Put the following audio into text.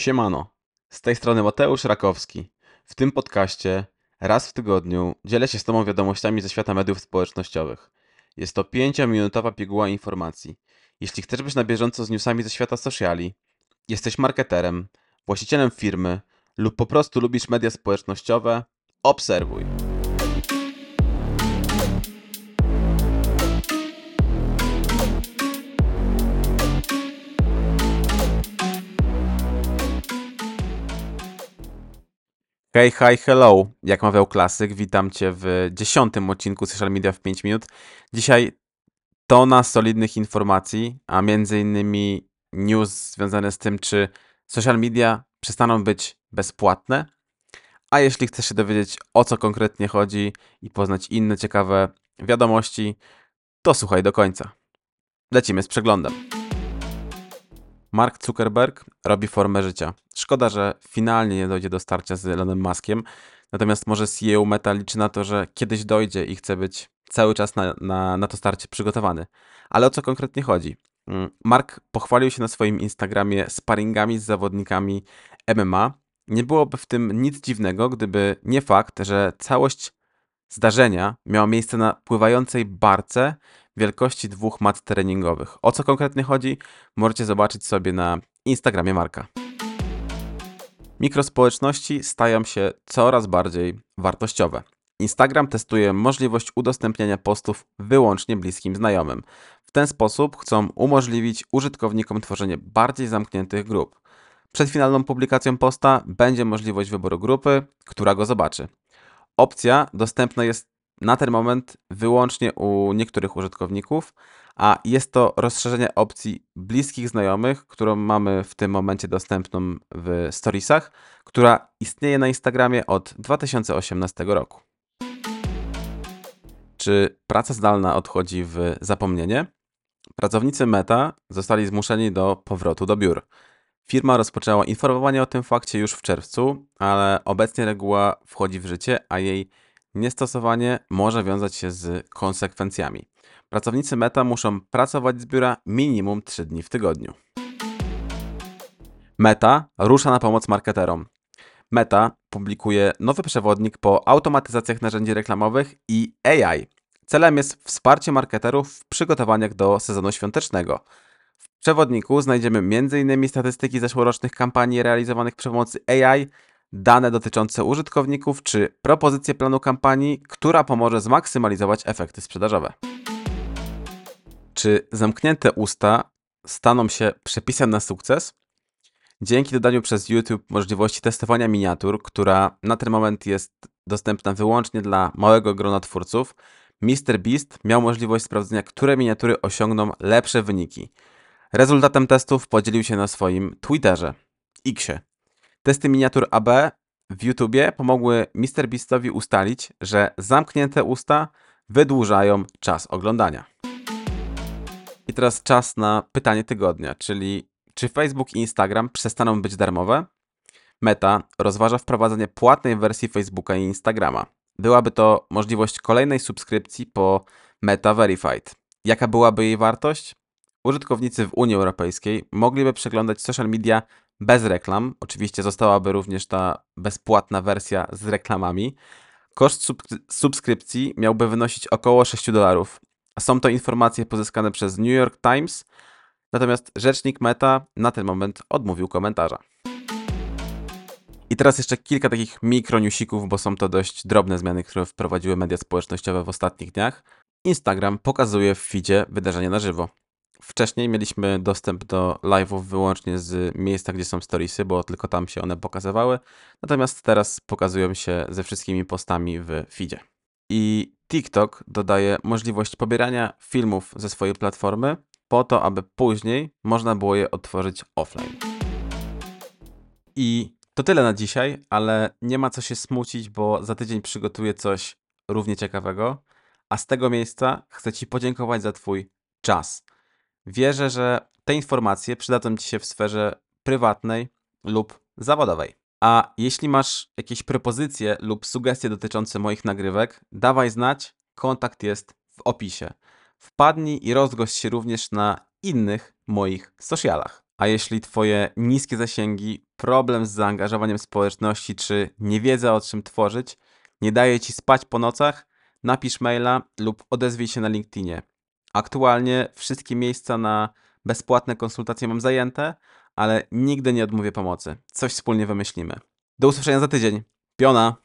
Siemano, z tej strony Mateusz Rakowski. W tym podcaście raz w tygodniu dzielę się z Tobą wiadomościami ze świata mediów społecznościowych. Jest to 5-minutowa piguła informacji. Jeśli chcesz być na bieżąco z newsami ze świata sociali, jesteś marketerem, właścicielem firmy lub po prostu lubisz media społecznościowe, obserwuj. Hej, hi, hello. Jak mawiał klasyk, witam Cię w dziesiątym odcinku Social Media w 5 minut. Dzisiaj tona solidnych informacji, a między innymi news związane z tym, czy social media przestaną być bezpłatne. A jeśli chcesz się dowiedzieć, o co konkretnie chodzi i poznać inne ciekawe wiadomości, to słuchaj do końca. Lecimy z przeglądem. Mark Zuckerberg robi formę życia. Szkoda, że finalnie nie dojdzie do starcia z Elonem Muskiem, natomiast może CEO Meta liczy na to, że kiedyś dojdzie i chce być cały czas na, na, na to starcie przygotowany. Ale o co konkretnie chodzi? Mm, Mark pochwalił się na swoim Instagramie sparingami z zawodnikami MMA. Nie byłoby w tym nic dziwnego, gdyby nie fakt, że całość zdarzenia miała miejsce na pływającej barce wielkości dwóch mat treningowych. O co konkretnie chodzi, możecie zobaczyć sobie na Instagramie Marka. Mikrospołeczności stają się coraz bardziej wartościowe. Instagram testuje możliwość udostępniania postów wyłącznie bliskim znajomym. W ten sposób chcą umożliwić użytkownikom tworzenie bardziej zamkniętych grup. Przed finalną publikacją posta będzie możliwość wyboru grupy, która go zobaczy. Opcja dostępna jest na ten moment wyłącznie u niektórych użytkowników, a jest to rozszerzenie opcji bliskich znajomych, którą mamy w tym momencie dostępną w Storiesach, która istnieje na Instagramie od 2018 roku. Czy praca zdalna odchodzi w zapomnienie? Pracownicy Meta zostali zmuszeni do powrotu do biur. Firma rozpoczęła informowanie o tym fakcie już w czerwcu, ale obecnie reguła wchodzi w życie, a jej niestosowanie może wiązać się z konsekwencjami. Pracownicy Meta muszą pracować z biura minimum 3 dni w tygodniu. Meta rusza na pomoc marketerom. Meta publikuje nowy przewodnik po automatyzacjach narzędzi reklamowych i AI. Celem jest wsparcie marketerów w przygotowaniach do sezonu świątecznego. W przewodniku znajdziemy m.in. statystyki zeszłorocznych kampanii realizowanych przy pomocy AI, dane dotyczące użytkowników czy propozycje planu kampanii, która pomoże zmaksymalizować efekty sprzedażowe. Czy zamknięte usta staną się przepisem na sukces? Dzięki dodaniu przez YouTube możliwości testowania miniatur, która na ten moment jest dostępna wyłącznie dla małego grona twórców, MrBeast miał możliwość sprawdzenia, które miniatury osiągną lepsze wyniki. Rezultatem testów podzielił się na swoim Twitterze, Xie. Testy miniatur AB w YouTubie pomogły MrBeastowi ustalić, że zamknięte usta wydłużają czas oglądania. I teraz czas na pytanie tygodnia, czyli czy Facebook i Instagram przestaną być darmowe? Meta rozważa wprowadzenie płatnej wersji Facebooka i Instagrama. Byłaby to możliwość kolejnej subskrypcji po Meta Verified. Jaka byłaby jej wartość? Użytkownicy w Unii Europejskiej mogliby przeglądać social media bez reklam. Oczywiście zostałaby również ta bezpłatna wersja z reklamami. Koszt subskrypcji miałby wynosić około 6 dolarów. Są to informacje pozyskane przez New York Times, natomiast rzecznik Meta na ten moment odmówił komentarza. I teraz jeszcze kilka takich mikronewsików, bo są to dość drobne zmiany, które wprowadziły media społecznościowe w ostatnich dniach. Instagram pokazuje w feedzie wydarzenia na żywo. Wcześniej mieliśmy dostęp do live'ów wyłącznie z miejsca, gdzie są storiesy, bo tylko tam się one pokazywały. Natomiast teraz pokazują się ze wszystkimi postami w feedzie. I TikTok dodaje możliwość pobierania filmów ze swojej platformy po to, aby później można było je odtworzyć offline. I to tyle na dzisiaj, ale nie ma co się smucić, bo za tydzień przygotuję coś równie ciekawego. A z tego miejsca chcę Ci podziękować za Twój czas. Wierzę, że te informacje przydadzą Ci się w sferze prywatnej lub zawodowej. A jeśli masz jakieś propozycje lub sugestie dotyczące moich nagrywek, dawaj znać. Kontakt jest w opisie. Wpadnij i rozgość się również na innych moich socialach. A jeśli twoje niskie zasięgi, problem z zaangażowaniem społeczności czy niewiedza o czym tworzyć nie daje ci spać po nocach, napisz maila lub odezwij się na LinkedInie. Aktualnie wszystkie miejsca na bezpłatne konsultacje mam zajęte, ale nigdy nie odmówię pomocy. Coś wspólnie wymyślimy. Do usłyszenia za tydzień. Piona!